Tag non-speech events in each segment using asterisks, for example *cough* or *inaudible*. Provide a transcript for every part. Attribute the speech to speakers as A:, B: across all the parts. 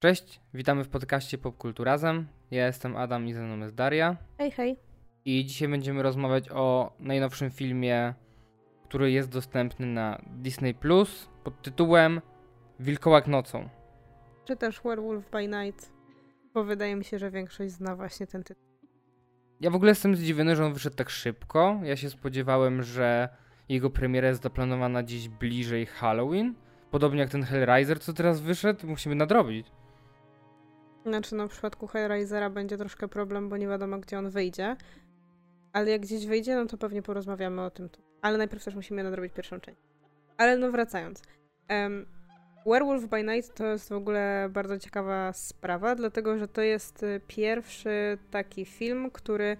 A: Cześć, witamy w podcaście Popkulturazem. Ja jestem Adam i ze mną jest Daria.
B: Hej, hej.
A: I dzisiaj będziemy rozmawiać o najnowszym filmie, który jest dostępny na Disney Plus pod tytułem Wilkołak nocą.
B: Czy też Werewolf by Night, bo wydaje mi się, że większość zna właśnie ten tytuł.
A: Ja w ogóle jestem zdziwiony, że on wyszedł tak szybko. Ja się spodziewałem, że jego premiera jest zaplanowana dziś bliżej Halloween. Podobnie jak ten Hellraiser, co teraz wyszedł, musimy nadrobić.
B: Znaczy, no w przypadku będzie troszkę problem, bo nie wiadomo, gdzie on wyjdzie. Ale jak gdzieś wyjdzie, no to pewnie porozmawiamy o tym tu. Ale najpierw też musimy nadrobić pierwszą część. Ale no wracając. Um, Werewolf by Night to jest w ogóle bardzo ciekawa sprawa, dlatego że to jest y, pierwszy taki film, który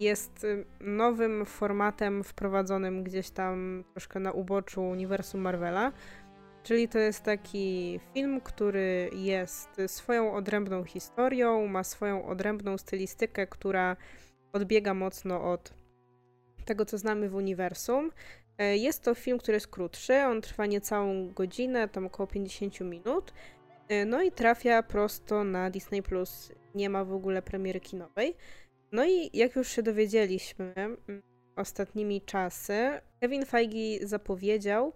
B: jest y, nowym formatem wprowadzonym gdzieś tam troszkę na uboczu uniwersum Marvela. Czyli to jest taki film, który jest swoją odrębną historią, ma swoją odrębną stylistykę, która odbiega mocno od tego, co znamy w uniwersum. E, jest to film, który jest krótszy, on trwa niecałą godzinę, tam około 50 minut. E, no i trafia prosto na Disney Plus. Nie ma w ogóle premiery kinowej. No i jak już się dowiedzieliśmy mm, ostatnimi czasy, Kevin Feige zapowiedział,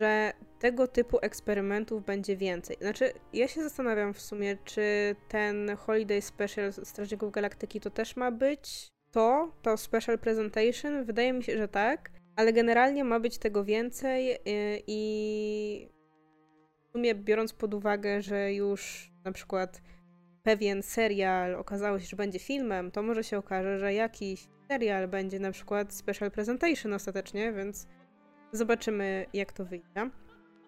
B: że tego typu eksperymentów będzie więcej. Znaczy, ja się zastanawiam w sumie, czy ten Holiday Special Strażników Galaktyki to też ma być to, to Special Presentation. Wydaje mi się, że tak, ale generalnie ma być tego więcej y, i w sumie biorąc pod uwagę, że już na przykład pewien serial okazało się, że będzie filmem, to może się okaże, że jakiś serial będzie na przykład Special Presentation ostatecznie, więc Zobaczymy, jak to wyjdzie.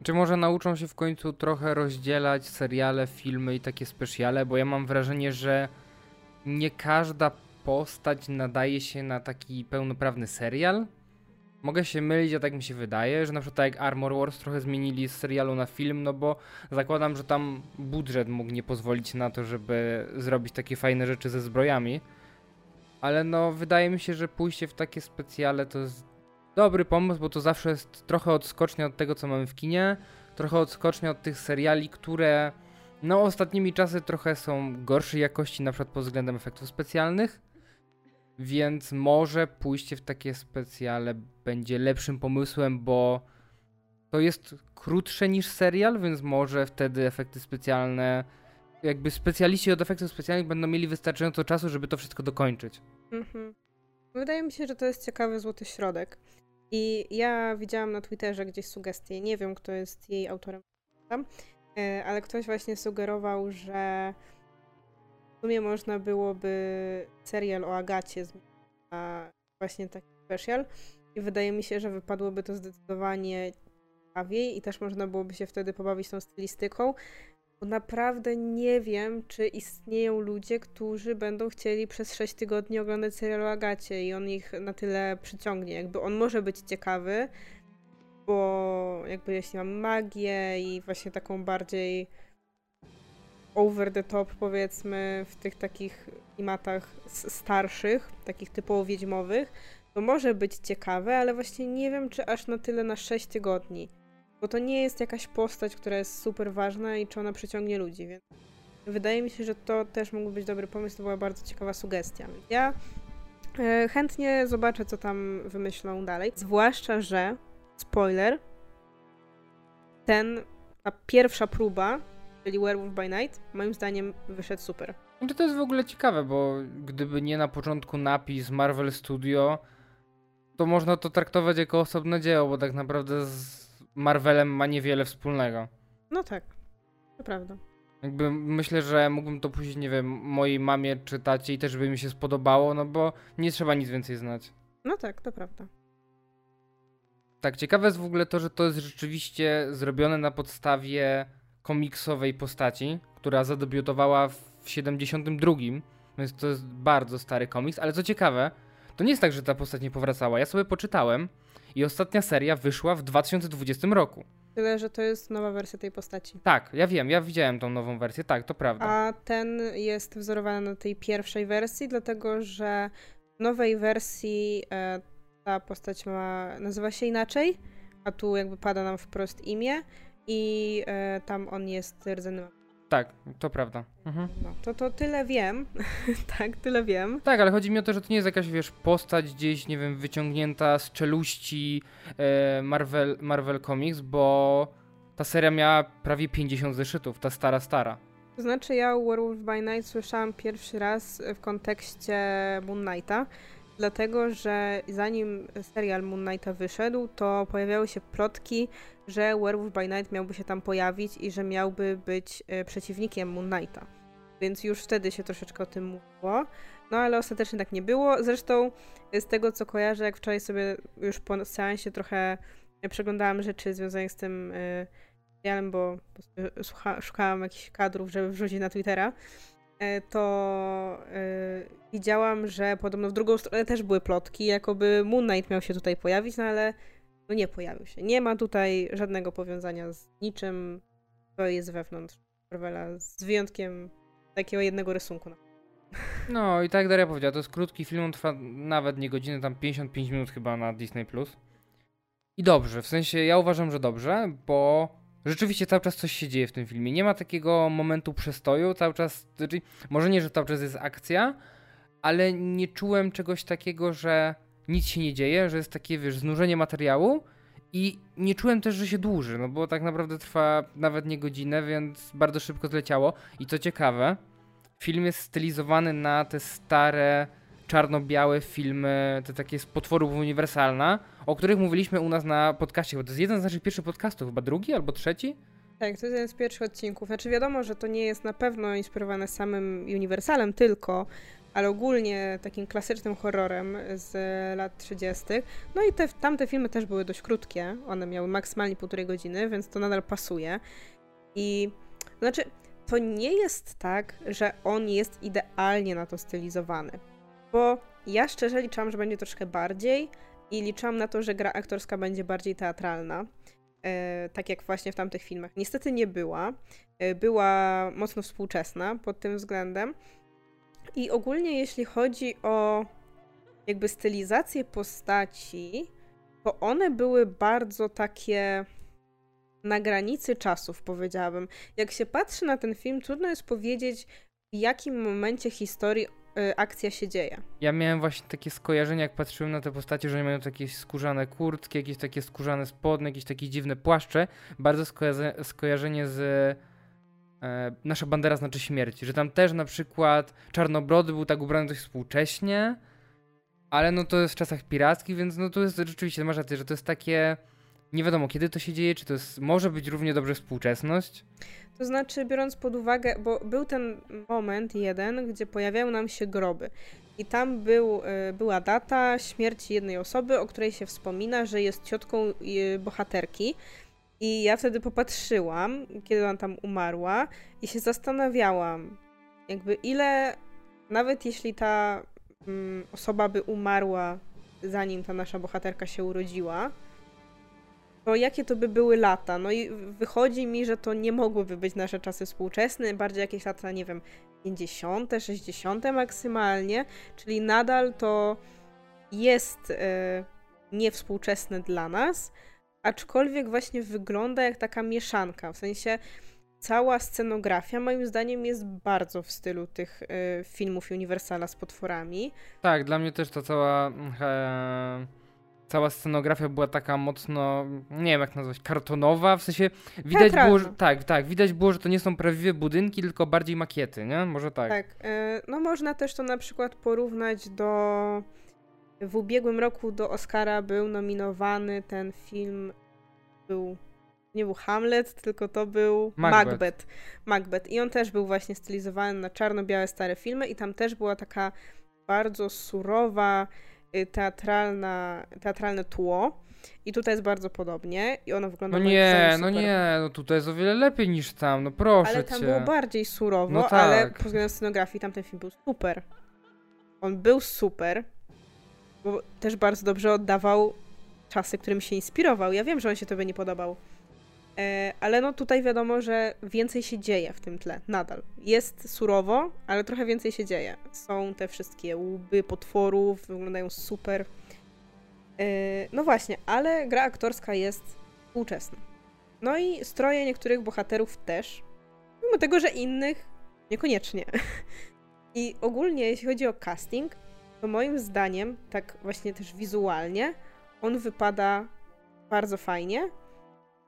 A: Czy może nauczą się w końcu trochę rozdzielać seriale, filmy i takie specjale, bo ja mam wrażenie, że nie każda postać nadaje się na taki pełnoprawny serial. Mogę się mylić, a tak mi się wydaje, że na przykład tak jak Armor Wars trochę zmienili z serialu na film, no bo zakładam, że tam budżet mógł nie pozwolić na to, żeby zrobić takie fajne rzeczy ze zbrojami. Ale no, wydaje mi się, że pójście w takie specjale to jest dobry pomysł, bo to zawsze jest trochę odskocznie od tego, co mamy w kinie, trochę odskocznie od tych seriali, które no ostatnimi czasy trochę są gorszej jakości, na przykład pod względem efektów specjalnych, więc może pójście w takie specjale będzie lepszym pomysłem, bo to jest krótsze niż serial, więc może wtedy efekty specjalne, jakby specjaliści od efektów specjalnych będą mieli wystarczająco czasu, żeby to wszystko dokończyć. Mhm.
B: Wydaje mi się, że to jest ciekawy złoty środek. I ja widziałam na Twitterze gdzieś sugestię, nie wiem kto jest jej autorem, e, ale ktoś właśnie sugerował, że w sumie można byłoby serial o Agacie zmienić na właśnie taki special. I wydaje mi się, że wypadłoby to zdecydowanie ciekawiej i też można byłoby się wtedy pobawić tą stylistyką, bo naprawdę nie wiem, czy istnieją ludzie, którzy będą chcieli przez 6 tygodni oglądać serial o Agacie i on ich na tyle przyciągnie. Jakby on może być ciekawy, bo jakby jeśli mam magię i właśnie taką bardziej over the top powiedzmy w tych takich klimatach starszych, takich typowo wiedźmowych, to może być ciekawe, ale właśnie nie wiem, czy aż na tyle na 6 tygodni. Bo to nie jest jakaś postać, która jest super ważna i czy ona przyciągnie ludzi, więc wydaje mi się, że to też mógł być dobry pomysł, to była bardzo ciekawa sugestia. Ja e, chętnie zobaczę, co tam wymyślą dalej. Zwłaszcza, że spoiler, ten, ta pierwsza próba, czyli Werewolf by Night, moim zdaniem wyszedł super.
A: No to jest w ogóle ciekawe, bo gdyby nie na początku napis Marvel Studio, to można to traktować jako osobne dzieło, bo tak naprawdę z Marvelem ma niewiele wspólnego.
B: No tak, to prawda.
A: Jakby myślę, że mógłbym to puścić, nie wiem, mojej mamie czy tacie i też by mi się spodobało, no bo nie trzeba nic więcej znać.
B: No tak, to prawda.
A: Tak, ciekawe jest w ogóle to, że to jest rzeczywiście zrobione na podstawie komiksowej postaci, która zadebiutowała w 72, więc to jest bardzo stary komiks, ale co ciekawe, to nie jest tak, że ta postać nie powracała. Ja sobie poczytałem, i ostatnia seria wyszła w 2020 roku.
B: Tyle, że to jest nowa wersja tej postaci.
A: Tak, ja wiem, ja widziałem tą nową wersję, tak, to prawda.
B: A ten jest wzorowany na tej pierwszej wersji, dlatego że w nowej wersji e, ta postać ma, nazywa się inaczej, a tu jakby pada nam wprost imię i e, tam on jest rdzennym.
A: Tak, to prawda. Mhm.
B: No, to, to tyle wiem. *laughs* tak, tyle wiem.
A: Tak, ale chodzi mi o to, że to nie jest jakaś, wiesz, postać gdzieś, nie wiem, wyciągnięta z czeluści e, Marvel, Marvel Comics, bo ta seria miała prawie 50 zeszytów, ta stara, stara.
B: To znaczy ja Werewolf by Night słyszałam pierwszy raz w kontekście Moon Knighta, dlatego że zanim serial Moon Knighta wyszedł, to pojawiały się plotki, że Werewolf by Night miałby się tam pojawić i że miałby być e, przeciwnikiem Moon Knighta. Więc już wtedy się troszeczkę o tym mówiło. No ale ostatecznie tak nie było. Zresztą e, z tego co kojarzę, jak wczoraj sobie już po seansie trochę przeglądałam rzeczy związane z tym e, serialem, bo szukałam jakichś kadrów, żeby wrzucić na Twittera, to widziałam, że podobno w drugą stronę też były plotki, jakoby Moon Knight miał się tutaj pojawić, no ale no nie pojawił się. Nie ma tutaj żadnego powiązania z niczym, co jest wewnątrz Marvela, z wyjątkiem takiego jednego rysunku.
A: No i tak Daria powiedziała, to jest krótki film, on trwa nawet nie godzinę, tam 55 minut chyba na Disney+. Plus. I dobrze, w sensie ja uważam, że dobrze, bo rzeczywiście cały czas coś się dzieje w tym filmie. Nie ma takiego momentu przestoju, cały czas, znaczy, może nie, że cały czas jest akcja, ale nie czułem czegoś takiego, że nic się nie dzieje, że jest takie, wiesz, znużenie materiału i nie czułem też, że się dłuży, no bo tak naprawdę trwa nawet nie godzinę, więc bardzo szybko zleciało. I co ciekawe, film jest stylizowany na te stare, czarno-białe filmy, te takie z potworów uniwersalna, o których mówiliśmy u nas na podcaście, bo to jest jeden z naszych pierwszych podcastów, chyba drugi albo trzeci?
B: Tak, to jest jeden z pierwszych odcinków. Znaczy wiadomo, że to nie jest na pewno inspirowane samym Uniwersalem tylko, ale ogólnie takim klasycznym horrorem z lat 30. No i te, tamte filmy też były dość krótkie. One miały maksymalnie półtorej godziny, więc to nadal pasuje. I znaczy, to nie jest tak, że on jest idealnie na to stylizowany. Bo ja szczerze liczałam, że będzie troszkę bardziej i liczałam na to, że gra aktorska będzie bardziej teatralna. E, tak jak właśnie w tamtych filmach. Niestety nie była. E, była mocno współczesna pod tym względem. I ogólnie jeśli chodzi o jakby stylizację postaci, to one były bardzo takie na granicy czasów, powiedziałabym. Jak się patrzy na ten film, trudno jest powiedzieć, w jakim momencie historii akcja się dzieje.
A: Ja miałem właśnie takie skojarzenie, jak patrzyłem na te postacie, że oni mają takie skórzane kurtki, jakieś takie skórzane spodnie, jakieś takie dziwne płaszcze. Bardzo skojarzenie z e, nasza bandera znaczy śmierć, że tam też na przykład Czarnobrody był tak ubrany dość współcześnie, ale no to jest w czasach pirackich, więc no to jest rzeczywiście, masz rację, że to jest takie, nie wiadomo kiedy to się dzieje, czy to jest, może być równie dobrze współczesność.
B: To znaczy, biorąc pod uwagę, bo był ten moment jeden, gdzie pojawiają nam się groby. I tam był, e, była data śmierci jednej osoby, o której się wspomina, że jest ciotką e, bohaterki. I ja wtedy popatrzyłam, kiedy ona tam umarła, i się zastanawiałam, jakby ile, nawet jeśli ta mm, osoba by umarła, zanim ta nasza bohaterka się urodziła, to jakie to by były lata? No i wychodzi mi, że to nie mogłyby być nasze czasy współczesne, bardziej jakieś lata, nie wiem, 50., 60. maksymalnie, czyli nadal to jest e, niewspółczesne dla nas, aczkolwiek właśnie wygląda jak taka mieszanka, w sensie cała scenografia moim zdaniem jest bardzo w stylu tych y, filmów Universala z potworami.
A: Tak, dla mnie też ta cała mm, e, cała scenografia była taka mocno, nie wiem jak nazwać, kartonowa, w sensie widać było, że, tak, tak, widać było, że to nie są prawdziwe budynki, tylko bardziej makiety, nie? Może tak.
B: Tak, y, no można też to na przykład porównać do w ubiegłym roku do Oscara był nominowany ten film, był nie był Hamlet, tylko to był Macbeth. Macbeth. Macbeth. I on też był właśnie stylizowany na czarno-białe stare filmy i tam też była taka bardzo surowa, teatralna, teatralne tło. I tutaj jest bardzo podobnie i ono wygląda
A: No nie, no nie, no tutaj jest o wiele lepiej niż tam, no proszę
B: Ale tam
A: cię.
B: było bardziej surowo, no tak. ale pod względem scenografii tamten film był super. On był super, bo też bardzo dobrze oddawał czasy, którym się inspirował. Ja wiem, że on się tobie nie podobał. E, ale no tutaj wiadomo, że więcej się dzieje w tym tle, nadal. Jest surowo, ale trochę więcej się dzieje. Są te wszystkie łby potworów, wyglądają super. E, no właśnie, ale gra aktorska jest współczesna. No i stroje niektórych bohaterów też. Mimo tego, że innych niekoniecznie. *laughs* I ogólnie, jeśli chodzi o casting, to moim zdaniem, tak właśnie też wizualnie, on wypada bardzo fajnie,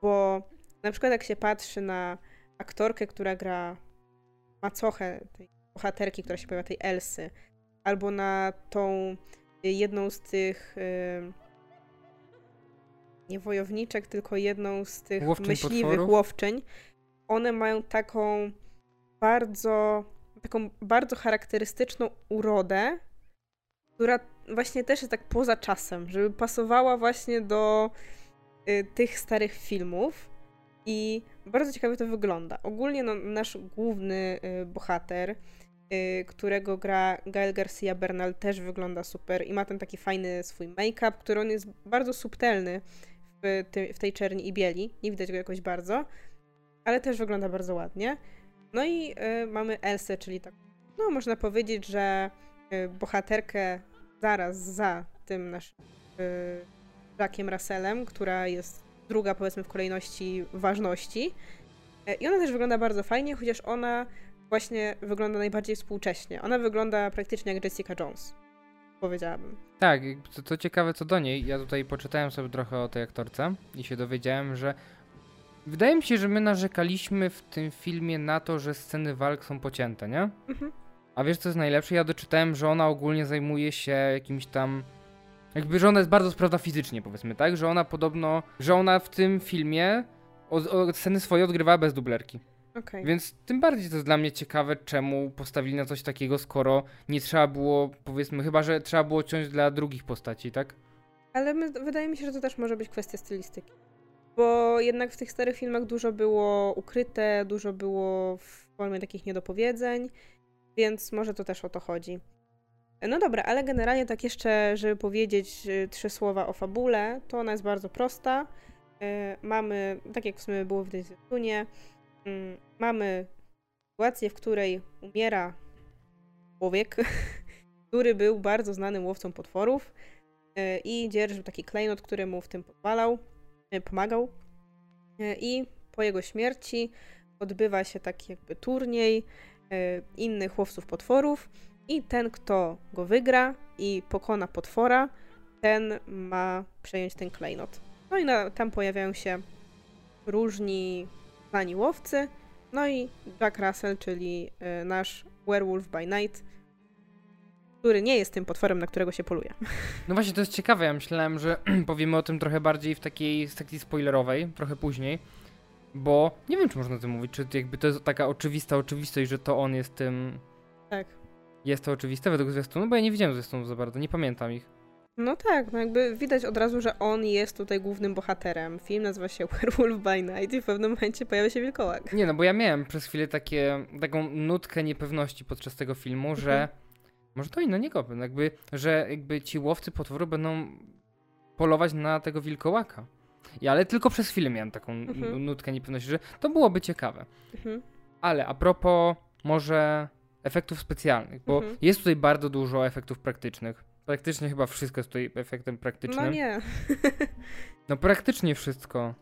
B: bo na przykład jak się patrzy na aktorkę, która gra macochę tej bohaterki, która się pojawia, tej Elsy, albo na tą jedną z tych yy, nie wojowniczek, tylko jedną z tych myśliwych
A: potworów?
B: łowczyń. One mają taką bardzo, taką bardzo charakterystyczną urodę, która właśnie też jest tak poza czasem, żeby pasowała właśnie do y, tych starych filmów i bardzo ciekawie to wygląda. Ogólnie no, nasz główny y, bohater, y, którego gra Gael Garcia Bernal też wygląda super i ma ten taki fajny swój make-up, który on jest bardzo subtelny w, w tej czerni i bieli, nie widać go jakoś bardzo, ale też wygląda bardzo ładnie. No i y, mamy Elsę, czyli tak, no można powiedzieć, że y, bohaterkę zaraz za tym naszym y, Jackiem Russellem, która jest druga powiedzmy w kolejności ważności. Y, I ona też wygląda bardzo fajnie, chociaż ona właśnie wygląda najbardziej współcześnie. Ona wygląda praktycznie jak Jessica Jones, powiedziałabym.
A: Tak, to, to ciekawe co do niej. Ja tutaj poczytałem sobie trochę o tej aktorce i się dowiedziałem, że wydaje mi się, że my narzekaliśmy w tym filmie na to, że sceny walk są pocięte, nie?
B: Mhm.
A: A wiesz co jest najlepsze? Ja doczytałem, że ona ogólnie zajmuje się jakimś tam. Jakby, że ona jest bardzo sprawna fizycznie, powiedzmy, tak? Że ona podobno. Że ona w tym filmie od, od sceny swoje odgrywała bez dublerki.
B: Okej.
A: Więc tym bardziej to jest dla mnie ciekawe, czemu postawili na coś takiego, skoro nie trzeba było, powiedzmy, chyba że trzeba było ciąć dla drugich postaci, tak?
B: Ale my, wydaje mi się, że to też może być kwestia stylistyki. Bo jednak w tych starych filmach dużo było ukryte, dużo było w formie takich niedopowiedzeń, więc może to też o to chodzi. No dobra, ale generalnie tak jeszcze, żeby powiedzieć y, trzy słowa o fabule, to ona jest bardzo prosta. Y, Mamy, tak jak w sumie było w zwiastunie, mm, mamy sytuację, w której umiera człowiek, *laughs* który był bardzo znanym łowcą potworów y, i dzierżył taki klejnot, który mu w tym pozwalał, pomagał. I po jego śmierci odbywa się taki jakby turniej innych łowców potworów i ten, kto go wygra i pokona potwora, ten ma przejąć ten klejnot. No i na, tam pojawiają się różni znani łowcy, no i Jack Russell, czyli y, nasz Werewolf by Night, który nie jest tym potworem, na którego się poluje. *laughs*
A: No właśnie, to jest ciekawe. Ja myślałem, że *clears throat* powiemy o tym trochę bardziej w takiej sekcji spoilerowej, trochę później. Bo nie wiem, czy można o tym mówić, czy jakby to jest taka oczywista oczywistość, że to on jest tym.
B: Tak.
A: Jest to oczywiste według zwiastunu, bo ja nie widziałem zwiastunów za bardzo, nie pamiętam ich.
B: No tak, no jakby widać od razu, że on jest tutaj głównym bohaterem. Film nazywa się *laughs* Werewolf by Night i w pewnym momencie pojawia się wilkołak.
A: Nie, no bo ja miałem przez chwilę takie, taką nutkę niepewności podczas tego filmu, że
B: Mhm.
A: może to i na niego, no jakby, że jakby ci łowcy potworu będą polować na tego wilkołaka. I, ale tylko przez chwilę miałem taką
B: Mhm.
A: nutkę niepewności, że to byłoby ciekawe.
B: Mhm.
A: Ale a propos może efektów specjalnych, bo
B: Mhm.
A: jest tutaj bardzo dużo efektów praktycznych. Praktycznie chyba wszystko jest tutaj efektem praktycznym.
B: No nie. *laughs*
A: No praktycznie wszystko.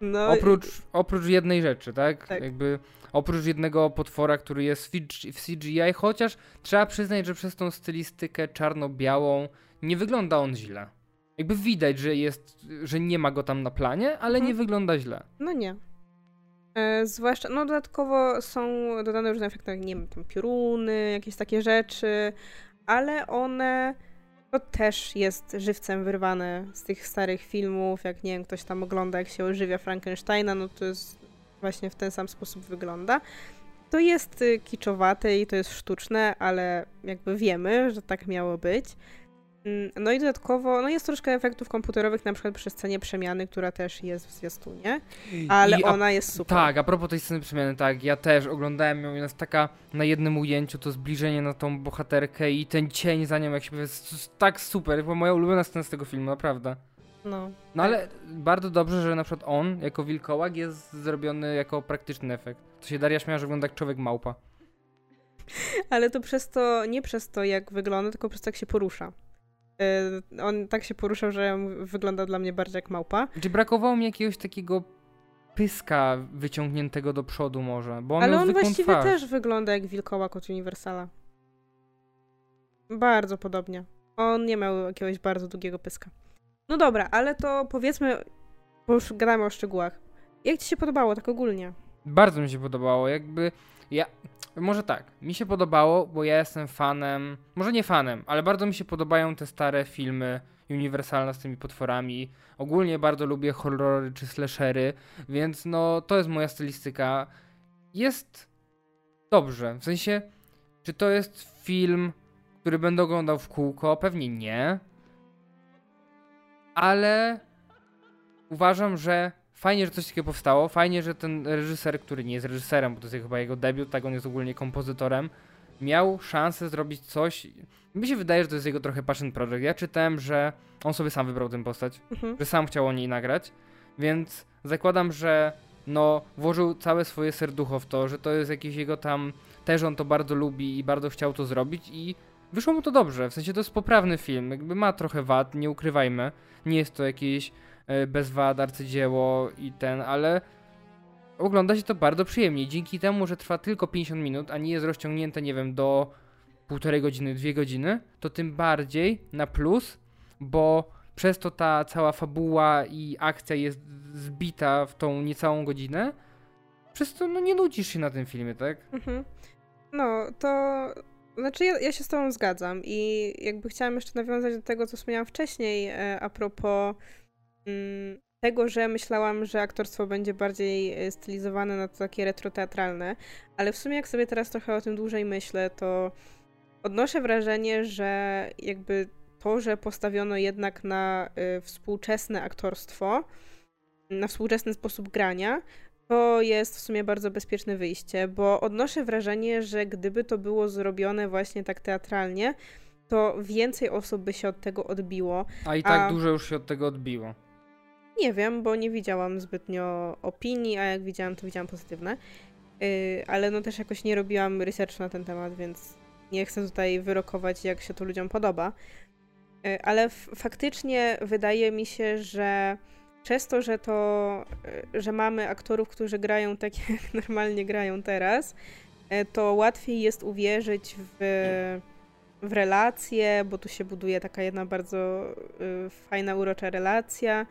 B: No,
A: Oprócz, oprócz jednej rzeczy, tak?
B: Tak.
A: Jakby oprócz jednego potwora, który jest w CGI, chociaż trzeba przyznać, że przez tą stylistykę czarno-białą nie wygląda on źle. Jakby widać, że jest, że nie ma go tam na planie, ale
B: Mhm.
A: nie wygląda źle.
B: No nie. E, zwłaszcza, no dodatkowo są dodane różne efekty, jak nie wiem, tam pioruny, jakieś takie rzeczy, ale one to też jest żywcem wyrwane z tych starych filmów, jak nie wiem, ktoś tam ogląda, jak się ożywia Frankensteina, no to jest właśnie w ten sam sposób wygląda. To jest y, kiczowate i to jest sztuczne, ale jakby wiemy, że tak miało być. Mm, No i dodatkowo, no jest troszkę efektów komputerowych, na przykład przy scenie przemiany, która też jest w zwiastunie, ale
A: I a-
B: ona jest super.
A: Tak, a propos tej sceny przemiany, tak, ja też oglądałem ją, jest taka na jednym ujęciu, to zbliżenie na tą bohaterkę i ten cień za nią, jak się jest s- tak super, była moja ulubiona scena z tego filmu, naprawdę.
B: No.
A: No ale bardzo dobrze, że na przykład on, jako wilkołak, jest zrobiony jako praktyczny efekt. To się Daria śmiała, że wygląda jak człowiek małpa. *laughs*
B: Ale to przez to, nie przez to jak wygląda, tylko przez to jak się porusza. Y, On tak się poruszał, że wygląda dla mnie bardziej jak małpa.
A: Czy brakowało mi jakiegoś takiego pyska wyciągniętego do przodu może, bo on
B: Ale on właściwie
A: twarz.
B: też wygląda jak wilkołak od Universala. Bardzo podobnie. On nie miał jakiegoś bardzo długiego pyska. No dobra, ale to powiedzmy, bo już gadamy o szczegółach. Jak ci się podobało tak ogólnie?
A: Bardzo mi się podobało, jakby ja, może tak, mi się podobało, bo ja jestem fanem, może nie fanem, ale bardzo mi się podobają te stare filmy uniwersalne z tymi potworami. Ogólnie bardzo lubię horrory czy slashery, więc no to jest moja stylistyka. Jest dobrze, w sensie, czy to jest film, który będę oglądał w kółko? Pewnie nie. Ale uważam, że fajnie, że coś takiego powstało. Fajnie, że ten reżyser, który nie jest reżyserem, bo to jest chyba jego debiut, tak on jest ogólnie kompozytorem, miał szansę zrobić coś. Mi się wydaje, że to jest jego trochę passion project. Ja czytałem, że on sobie sam wybrał tę postać,
B: Mhm.
A: że sam chciał o niej nagrać, więc zakładam, że no włożył całe swoje serducho w to, że to jest jakiś jego tam, też on to bardzo lubi i bardzo chciał to zrobić i wyszło mu to dobrze, w sensie to jest poprawny film, jakby ma trochę wad, nie ukrywajmy, nie jest to jakieś e, bez wad arcydzieło i ten, ale ogląda się to bardzo przyjemnie, dzięki temu, że trwa tylko 50 minut, a nie jest rozciągnięte, nie wiem, do półtorej godziny, dwie godziny, to tym bardziej na plus, bo przez to ta cała fabuła i akcja jest zbita w tą niecałą godzinę, przez to no nie nudzisz się na tym filmie, tak?
B: Mhm. No, to znaczy ja, ja się z tobą zgadzam i jakby chciałam jeszcze nawiązać do tego, co wspomniałam wcześniej e, a propos tego, że myślałam, że aktorstwo będzie bardziej e, stylizowane na to takie retroteatralne, ale w sumie jak sobie teraz trochę o tym dłużej myślę, to odnoszę wrażenie, że jakby to, że postawiono jednak na y, współczesne aktorstwo, na współczesny sposób grania, to jest w sumie bardzo bezpieczne wyjście, bo odnoszę wrażenie, że gdyby to było zrobione właśnie tak teatralnie, to więcej osób by się od tego odbiło.
A: A i tak
B: A-
A: dużo już się od tego odbiło.
B: Nie wiem, bo nie widziałam zbytnio opinii, a jak widziałam, to widziałam pozytywne. Yy, ale no też jakoś nie robiłam researchu na ten temat, więc nie chcę tutaj wyrokować, jak się to ludziom podoba. Yy, ale faktycznie wydaje mi się, że przez to, że to, yy, że mamy aktorów, którzy grają tak, *laughs* jak normalnie grają teraz, yy, to łatwiej jest uwierzyć w, w relacje, bo tu się buduje taka jedna bardzo yy, fajna, urocza relacja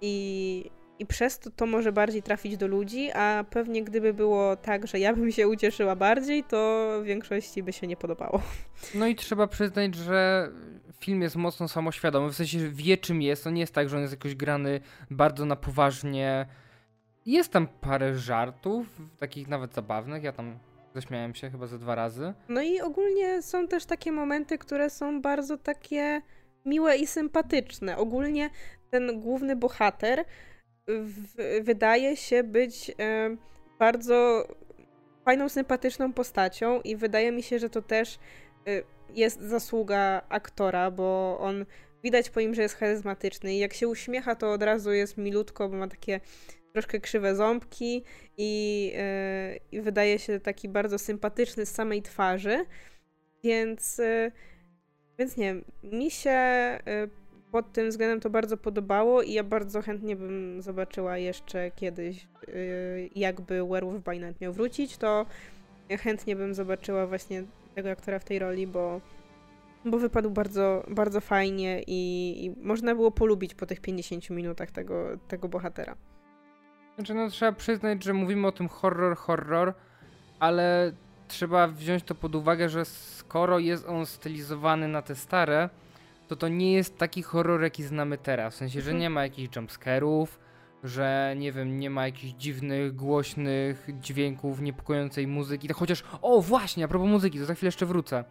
B: i, i przez to to może bardziej trafić do ludzi, a pewnie gdyby było tak, że ja bym się ucieszyła bardziej, to większości by się nie podobało.
A: No i trzeba przyznać, że film jest mocno samoświadomy, w sensie że wie czym jest, to nie jest tak, że on jest jakoś grany bardzo na poważnie. Jest tam parę żartów, takich nawet zabawnych, ja tam zaśmiałem się chyba ze dwa razy.
B: No i ogólnie są też takie momenty, które są bardzo takie miłe i sympatyczne. Ogólnie ten główny bohater w, wydaje się być e, bardzo fajną, sympatyczną postacią i wydaje mi się, że to też e, jest zasługa aktora, bo on widać po nim, że jest charyzmatyczny i jak się uśmiecha, to od razu jest milutko, bo ma takie troszkę krzywe ząbki i, e, i wydaje się taki bardzo sympatyczny z samej twarzy, więc, e, więc nie mi się e, pod tym względem to bardzo podobało i ja bardzo chętnie bym zobaczyła jeszcze kiedyś, y, jakby Werewolf by Night miał wrócić, to chętnie bym zobaczyła właśnie tego aktora w tej roli, bo, bo wypadł bardzo, bardzo fajnie i, i można było polubić po tych 50 minutach tego, tego bohatera.
A: Znaczy, no trzeba przyznać, że mówimy o tym horror, horror, ale trzeba wziąć to pod uwagę, że skoro jest on stylizowany na te stare, to to nie jest taki horror, jaki znamy teraz. W sensie, że
B: Mhm.
A: nie ma jakichś jumpscarów, że nie wiem, nie ma jakichś dziwnych, głośnych dźwięków, niepokojącej muzyki. Tak chociaż, o właśnie, a propos muzyki, to za chwilę jeszcze wrócę.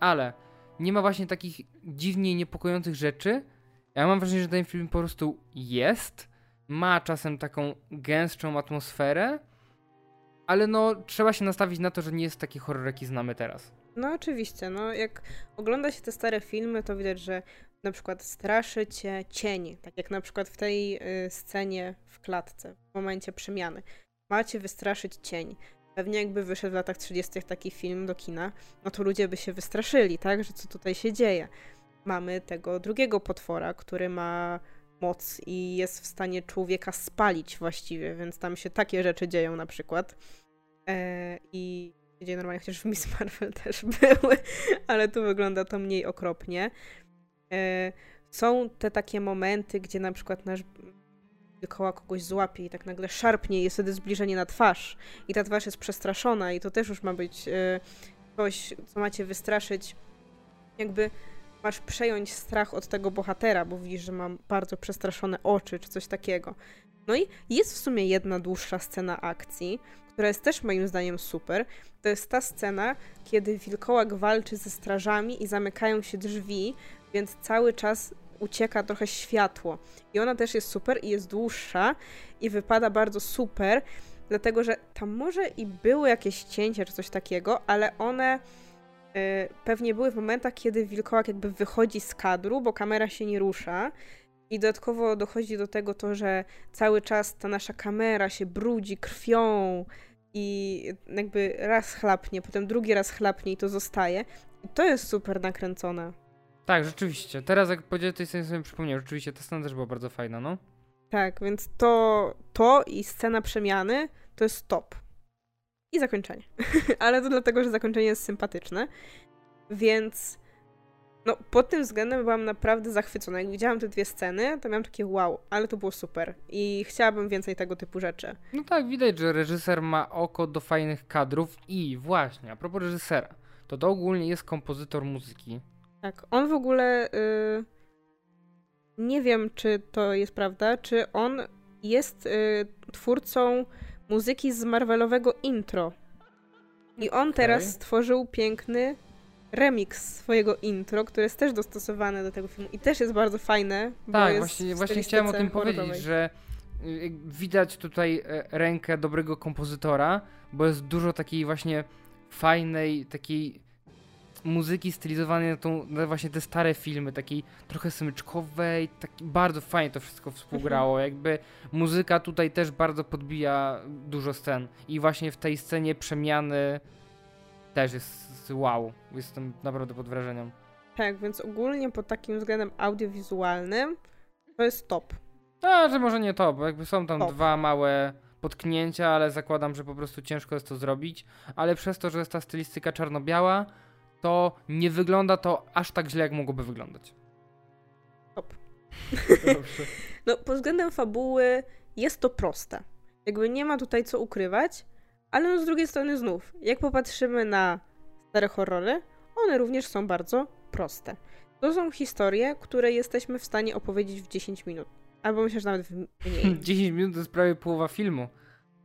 A: Ale nie ma właśnie takich dziwnie niepokojących rzeczy. Ja mam wrażenie, że ten film po prostu jest. Ma czasem taką gęstszą atmosferę, ale no trzeba się nastawić na to, że nie jest taki horror, jaki znamy teraz.
B: No oczywiście, no jak ogląda się te stare filmy, to widać, że na przykład straszy cię cień, tak jak na przykład w tej y, scenie w klatce, w momencie przemiany. Ma cię wystraszyć cień. Pewnie jakby wyszedł w latach 30. taki film do kina, no to ludzie by się wystraszyli, tak, że co tutaj się dzieje. Mamy tego drugiego potwora, który ma moc i jest w stanie człowieka spalić właściwie, więc tam się takie rzeczy dzieją na przykład. E, I dzieje normalnie, chociaż w Miss Marvel *laughs* też były, ale tu wygląda to mniej okropnie. E, są te takie momenty, gdzie na przykład nasz koła kogoś złapie i tak nagle szarpnie i jest wtedy zbliżenie na twarz i ta twarz jest przestraszona i to też już ma być e, coś, co macie wystraszyć. Jakby masz przejąć strach od tego bohatera, bo widzisz, że mam bardzo przestraszone oczy czy coś takiego. No i jest w sumie jedna dłuższa scena akcji, która jest też moim zdaniem super. To jest ta scena, kiedy wilkołak walczy ze strażami i zamykają się drzwi, więc cały czas ucieka trochę światło. I ona też jest super i jest dłuższa i wypada bardzo super, dlatego że tam może i były jakieś cięcia czy coś takiego, ale one y, pewnie były w momentach, kiedy wilkołak jakby wychodzi z kadru, bo kamera się nie rusza. I dodatkowo dochodzi do tego to, że cały czas ta nasza kamera się brudzi krwią i jakby raz chlapnie, potem drugi raz chlapnie i to zostaje. I to jest super nakręcone.
A: Tak, rzeczywiście. Teraz jak powiedziałeś, to sobie przypomniał. Rzeczywiście ta scena też była bardzo fajna, no.
B: Tak, więc to, to i scena przemiany to jest top. I zakończenie. *laughs* Ale to dlatego, że zakończenie jest sympatyczne. Więc no, pod tym względem byłam naprawdę zachwycona. Jak widziałam te dwie sceny, to miałam takie wow, ale to było super. I chciałabym więcej tego typu rzeczy.
A: No tak, widać, że reżyser ma oko do fajnych kadrów i właśnie, a propos reżysera, to to ogólnie jest kompozytor muzyki.
B: Tak, on w ogóle. Y, nie wiem, czy to jest prawda, czy on jest y, twórcą muzyki z Marvelowego intro. I on okay. teraz stworzył piękny remix swojego intro, które jest też dostosowane do tego filmu i też jest bardzo fajne.
A: Tak, właśnie, właśnie chciałem o tym powiedzieć, że y, widać tutaj e, rękę dobrego kompozytora, bo jest dużo takiej właśnie fajnej, takiej muzyki stylizowanej na, tą, na właśnie te stare filmy, takiej trochę smyczkowej, tak bardzo fajnie to wszystko współgrało, mhm. jakby muzyka tutaj też bardzo podbija dużo scen i właśnie w tej scenie przemiany też jest wow, jestem naprawdę pod wrażeniem.
B: Tak, więc ogólnie pod takim względem audiowizualnym to jest top.
A: No, że może nie top, bo jakby są tam top. dwa małe potknięcia, ale zakładam, że po prostu ciężko jest to zrobić, ale przez to, że jest ta stylistyka czarno-biała, to nie wygląda to aż tak źle, jak mogłoby wyglądać.
B: Top. *laughs* no, pod względem fabuły jest to proste. Jakby nie ma tutaj co ukrywać, ale no z drugiej strony znów, jak popatrzymy na stare horrory, one również są bardzo proste. To są historie, które jesteśmy w stanie opowiedzieć w 10 minut. Albo myślę, że nawet w mniej. *laughs*
A: 10 minut to jest prawie połowa filmu.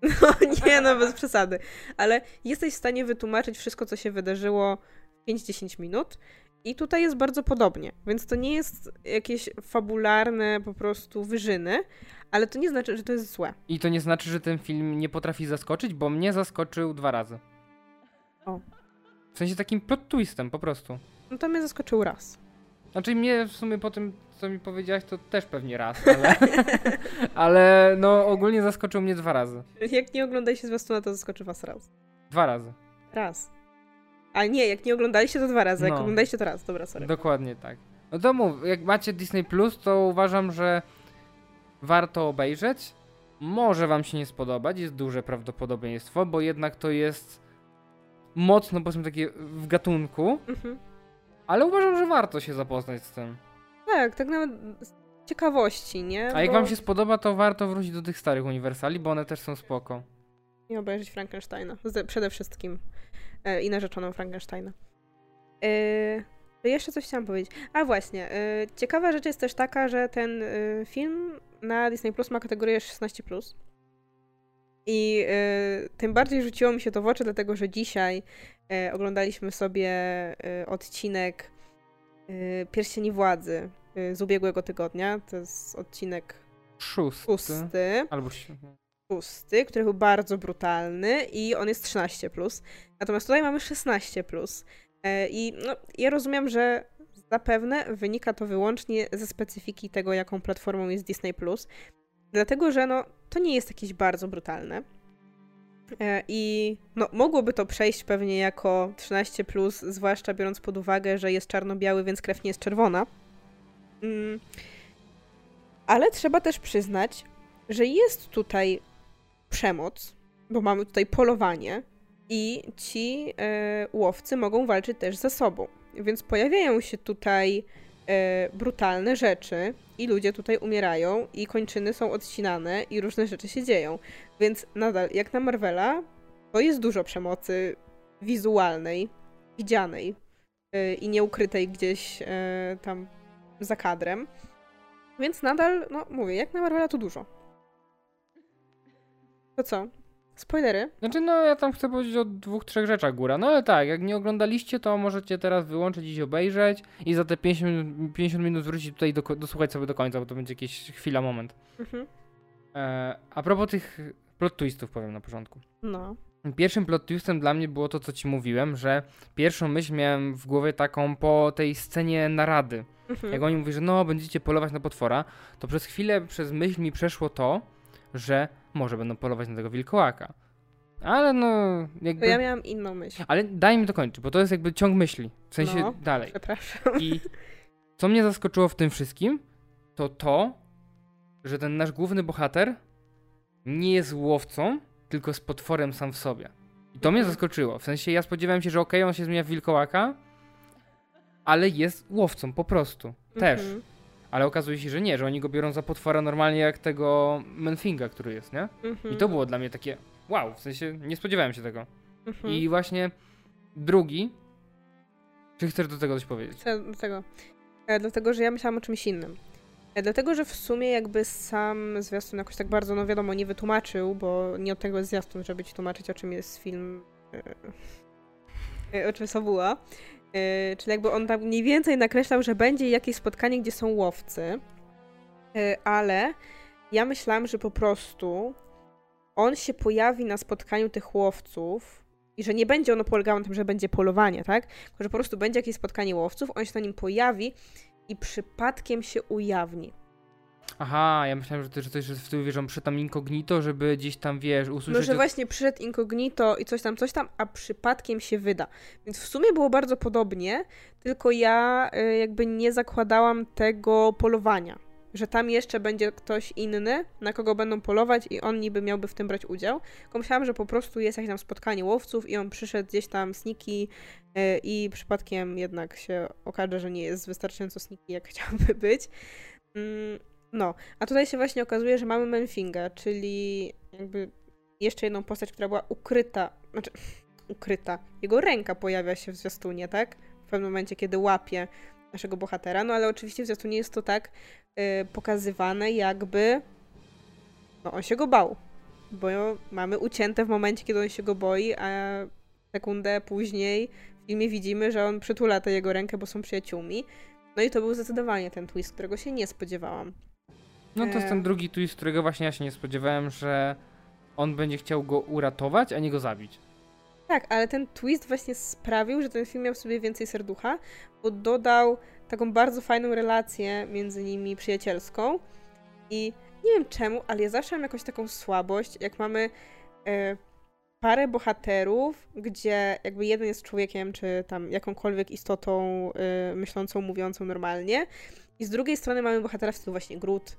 A: *laughs*
B: No nie, no bez przesady. Ale jesteś w stanie wytłumaczyć wszystko, co się wydarzyło 5-10 minut. I tutaj jest bardzo podobnie, więc to nie jest jakieś fabularne po prostu wyżyny, ale to nie znaczy, że to jest złe.
A: I to nie znaczy, że ten film nie potrafi zaskoczyć, bo mnie zaskoczył dwa razy.
B: O.
A: W sensie takim plot twistem po prostu.
B: No to mnie zaskoczył raz.
A: Znaczy mnie w sumie po tym, co mi powiedziałaś, to też pewnie raz, ale, *laughs* ale no ogólnie zaskoczył mnie dwa razy.
B: Jak nie oglądaliście zwiastuna, to zaskoczy was raz.
A: Dwa razy.
B: Raz. A nie, jak nie oglądaliście to dwa razy, no. jak oglądaliście to raz. Dobra, sorry.
A: Dokładnie tak. No to mów, jak macie Disney Plus, to uważam, że warto obejrzeć. Może wam się nie spodobać, jest duże prawdopodobieństwo, bo jednak to jest mocno, powiedzmy, takie w gatunku. Mhm. Ale uważam, że warto się zapoznać z tym.
B: Tak, tak nawet z ciekawości, nie?
A: A jak wam się spodoba, to warto wrócić do tych starych uniwersali, bo one też są spoko.
B: I obejrzeć Frankensteina. Przede wszystkim. E, I narzeczoną Frankensteina. E, jeszcze coś chciałam powiedzieć. A właśnie, e, ciekawa rzecz jest też taka, że ten e, film na Disney Plus ma kategorię 16. I tym bardziej rzuciło mi się to w oczy, dlatego że dzisiaj oglądaliśmy sobie odcinek Pierścieni Władzy z ubiegłego tygodnia. To jest odcinek
A: szósty.
B: szósty.
A: Albo
B: szósty, który był bardzo brutalny i on jest 13. Natomiast tutaj mamy 16. E, I no, ja rozumiem, że zapewne wynika to wyłącznie ze specyfiki tego, jaką platformą jest Disney Dlatego, że no, to nie jest jakieś bardzo brutalne. E, I no, mogłoby to przejść pewnie jako 13, zwłaszcza biorąc pod uwagę, że jest czarno-biały, więc krew nie jest czerwona. Mm. Ale trzeba też przyznać, że jest tutaj przemoc, bo mamy tutaj polowanie i ci e, łowcy mogą walczyć też ze sobą. Więc pojawiają się tutaj e, brutalne rzeczy i ludzie tutaj umierają i kończyny są odcinane i różne rzeczy się dzieją. Więc nadal, jak na Marvela, to jest dużo przemocy wizualnej, widzianej e, i nieukrytej gdzieś e, tam za kadrem. Więc nadal, no mówię, jak na Marvela to dużo. To co? Spoilery?
A: Znaczy, no ja tam chcę powiedzieć o dwóch, trzech rzeczach góra. No ale tak, jak nie oglądaliście, to możecie teraz wyłączyć i obejrzeć i za te 50, 50 minut wrócić tutaj do, dosłuchać sobie do końca, bo to będzie jakieś chwila, moment. Mhm. E, a propos tych plot twistów powiem na początku.
B: No.
A: Pierwszym plot twistem dla mnie było to, co ci mówiłem, że pierwszą myśl miałem w głowie taką po tej scenie narady. Mhm. Jak oni mówią, że no, będziecie polować na potwora, to przez chwilę, przez myśl mi przeszło to, że może będą polować na tego wilkołaka. Ale no, jakby...
B: To ja miałam inną myśl.
A: Ale daj mi dokończyć, bo to jest jakby ciąg myśli. W sensie
B: no,
A: dalej.
B: Przepraszam.
A: I co mnie zaskoczyło w tym wszystkim, to to, że ten nasz główny bohater nie jest łowcą, tylko z potworem sam w sobie. I to mnie mhm. zaskoczyło. W sensie ja spodziewałem się, że okej, okay, on się zmienia w wilkołaka, ale jest łowcą po prostu. Też. Mhm. Ale okazuje się, że nie, że oni go biorą za potwora normalnie jak tego Menfinga, który jest, nie? Mhm. I to było dla mnie takie wow, w sensie nie spodziewałem się tego. Mhm. I właśnie drugi. Czy chcesz do tego coś powiedzieć?
B: Chcę do tego. E, dlatego, że ja myślałam o czymś innym. E, dlatego, że w sumie jakby sam zwiastun jakoś tak bardzo, no wiadomo, nie wytłumaczył, bo nie od tego jest zwiastun, żeby ci tłumaczyć, o czym jest film, e, e o czym fabuła. E, czyli jakby on tam mniej więcej nakreślał, że będzie jakieś spotkanie, gdzie są łowcy, e, ale ja myślałam, że po prostu on się pojawi na spotkaniu tych łowców i że nie będzie ono polegało na tym, że będzie polowanie, tak? Tylko, że po prostu będzie jakieś spotkanie łowców, on się na nim pojawi i przypadkiem się ujawni.
A: Aha, ja myślałem, że to, że to jest w tył wierzą przy tam incognito, żeby gdzieś tam, wiesz, usłyszeć...
B: No, że właśnie przyszedł incognito i coś tam, coś tam, a przypadkiem się wyda. Więc w sumie było bardzo podobnie, tylko ja y, jakby nie zakładałam tego polowania że tam jeszcze będzie ktoś inny, na kogo będą polować i on niby miałby w tym brać udział. Tylko myślałam, że po prostu jest jakieś tam spotkanie łowców i on przyszedł gdzieś tam sniki yy, i przypadkiem jednak się okaże, że nie jest wystarczająco sniki, jak *laughs* chciałby być. Yy, no, a tutaj się właśnie okazuje, że mamy Menfinga, czyli jakby jeszcze jedną postać, która była ukryta, znaczy *sniffs* ukryta. Jego ręka pojawia się w zwiastunie, tak? W pewnym momencie, kiedy łapie naszego bohatera, no ale oczywiście w zwiastunie jest to tak y, pokazywane, jakby no, on się go bał. Bo mamy ucięte w momencie, kiedy on się go boi, a sekundę później w filmie widzimy, że on przytula tę jego rękę, bo są przyjaciółmi. No i to był zdecydowanie ten twist, którego się nie spodziewałam.
A: No to jest ten e. drugi twist, którego właśnie ja się nie spodziewałem, że on będzie chciał go uratować, a nie go zabić.
B: Tak, ale ten twist właśnie sprawił, że ten film miał w sobie więcej serducha, bo dodał taką bardzo fajną relację między nimi przyjacielską. I nie wiem czemu, ale ja zawsze mam jakąś taką słabość, jak mamy e, parę bohaterów, gdzie jakby jeden jest człowiekiem, czy tam jakąkolwiek istotą e, myślącą, mówiącą normalnie, i z drugiej strony mamy bohatera w stylu właśnie Groot,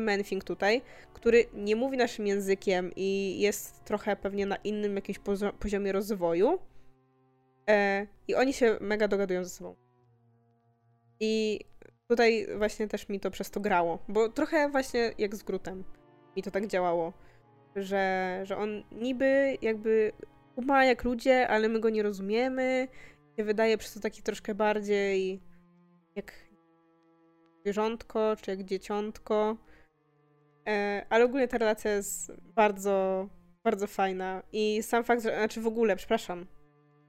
B: Menfing tutaj, który nie mówi naszym językiem i jest trochę pewnie na innym jakimś poziomie rozwoju. E, I oni się mega dogadują ze sobą. I tutaj właśnie też mi to przez to grało, bo trochę właśnie jak z Grutem mi to tak działało, że, że on niby jakby ma jak ludzie, ale my go nie rozumiemy. Się wydaje przez to taki troszkę bardziej jak zwierzątko, czy jak dzieciątko. E, ale ogólnie ta relacja jest bardzo, bardzo fajna. I sam fakt, że, znaczy w ogóle, przepraszam,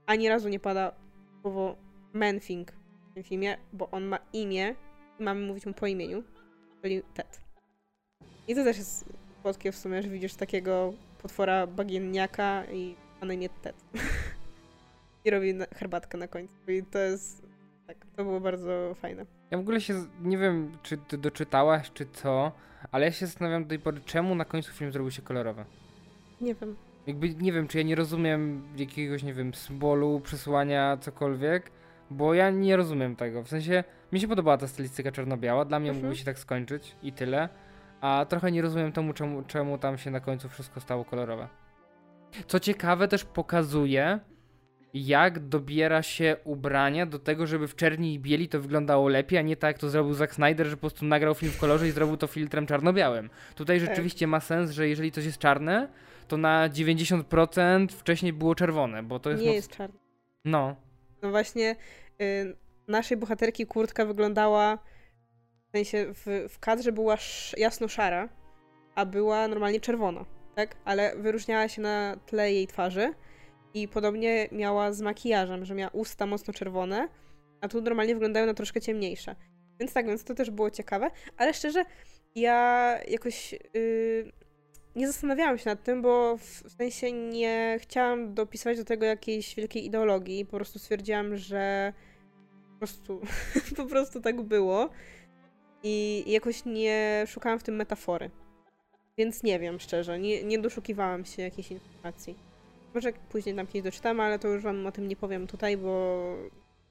B: ani razu nie pada słowo Menfing w tym filmie, bo on ma imię i mamy mówić mu po imieniu, czyli Ted. I to też jest słodkie w sumie, że widzisz takiego potwora bagienniaka i ma na imię Ted. *laughs* I robi herbatkę na końcu. I to jest, tak, to było bardzo fajne.
A: Ja w ogóle się, nie wiem, czy ty doczytałaś, czy co, ale ja się zastanawiam do tej pory, czemu na końcu film zrobił się kolorowy.
B: Nie wiem.
A: Jakby, nie wiem, czy ja nie rozumiem jakiegoś, nie wiem, symbolu, przesłania, cokolwiek, Bo ja nie rozumiem tego. W sensie, mi się podobała ta stylistyka czarno-biała, dla mnie
B: Mhm.
A: mógłby się tak skończyć i tyle. A trochę nie rozumiem temu, czemu, czemu tam się na końcu wszystko stało kolorowe. Co ciekawe, też pokazuje, jak dobiera się ubrania do tego, żeby w czerni i bieli to wyglądało lepiej, a nie tak jak to zrobił Zack Snyder, że po prostu nagrał film w kolorze i zrobił to filtrem czarno-białym. Tutaj rzeczywiście ma sens, że jeżeli coś jest czarne, to na 90% wcześniej było czerwone, bo to jest...
B: Nie
A: moc-
B: jest czarny.
A: No,
B: No właśnie, y, naszej bohaterki kurtka wyglądała, w sensie w, w kadrze była sz, jasno-szara, a była normalnie czerwona, tak? Ale wyróżniała się na tle jej twarzy i podobnie miała z makijażem, że miała usta mocno czerwone, a tu normalnie wyglądają na troszkę ciemniejsze. Więc tak, więc to też było ciekawe, ale szczerze, ja jakoś y, nie zastanawiałam się nad tym, bo w sensie nie chciałam dopisywać do tego jakiejś wielkiej ideologii. Po prostu stwierdziłam, że po prostu, *laughs* po prostu tak było. I jakoś nie szukałam w tym metafory. Więc nie wiem, szczerze, nie, nie doszukiwałam się jakiejś informacji. Może później tam kiedyś doczytam, ale to już wam o tym nie powiem tutaj, bo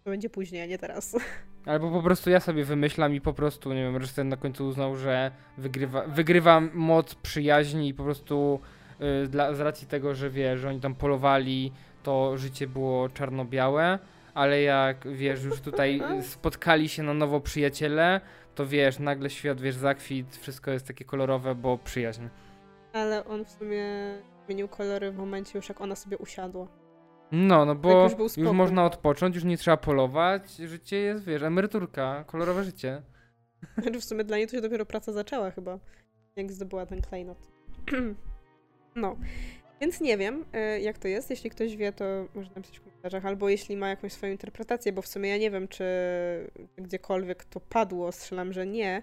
B: to będzie później, a nie teraz. *laughs*
A: Albo po prostu ja sobie wymyślam i po prostu, nie wiem, reżyser na końcu uznał, że wygrywa, wygrywa moc przyjaźni i po prostu y, dla, z racji tego, że wie, że oni tam polowali, to życie było czarno-białe, ale jak wiesz, już tutaj *laughs* spotkali się na nowo przyjaciele, to wiesz, nagle świat, wiesz, zakwit, wszystko jest takie kolorowe, bo przyjaźń.
B: Ale on w sumie zmienił kolory w momencie już jak ona sobie usiadła.
A: No, no bo
B: Tak już
A: już, można odpocząć, już nie trzeba polować, życie jest, wiesz, emeryturka, kolorowe życie. *laughs*
B: Znaczy w sumie dla niej to się dopiero praca zaczęła chyba, jak zdobyła ten klejnot. *clears throat* no. Więc nie wiem, y, jak to jest. Jeśli ktoś wie, to może napisać w komentarzach, albo jeśli ma jakąś swoją interpretację, bo w sumie ja nie wiem, czy gdziekolwiek to padło, strzelam, że nie,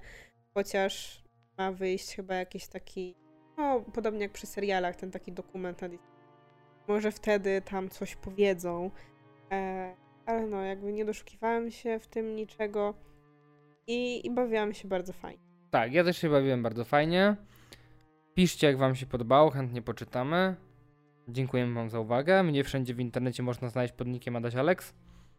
B: chociaż ma wyjść chyba jakiś taki, no podobnie jak przy serialach, ten taki dokument na Disney. Może wtedy tam coś powiedzą, e, ale no jakby nie doszukiwałam się w tym niczego i, i bawiłam się bardzo fajnie.
A: Tak, ja też się bawiłem bardzo fajnie. Piszcie, jak wam się podobało, chętnie poczytamy. Dziękujemy wam za uwagę. Mnie wszędzie w internecie można znaleźć pod nickiem Adaś Alex.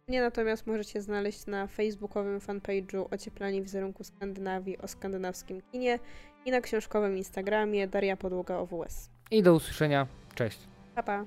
B: Mnie natomiast możecie znaleźć na facebookowym fanpage'u Ocieplanie wizerunku Skandynawii o skandynawskim kinie i na książkowym Instagramie Daria Podłoga OWS.
A: I do usłyszenia. Cześć.
B: Pa, pa.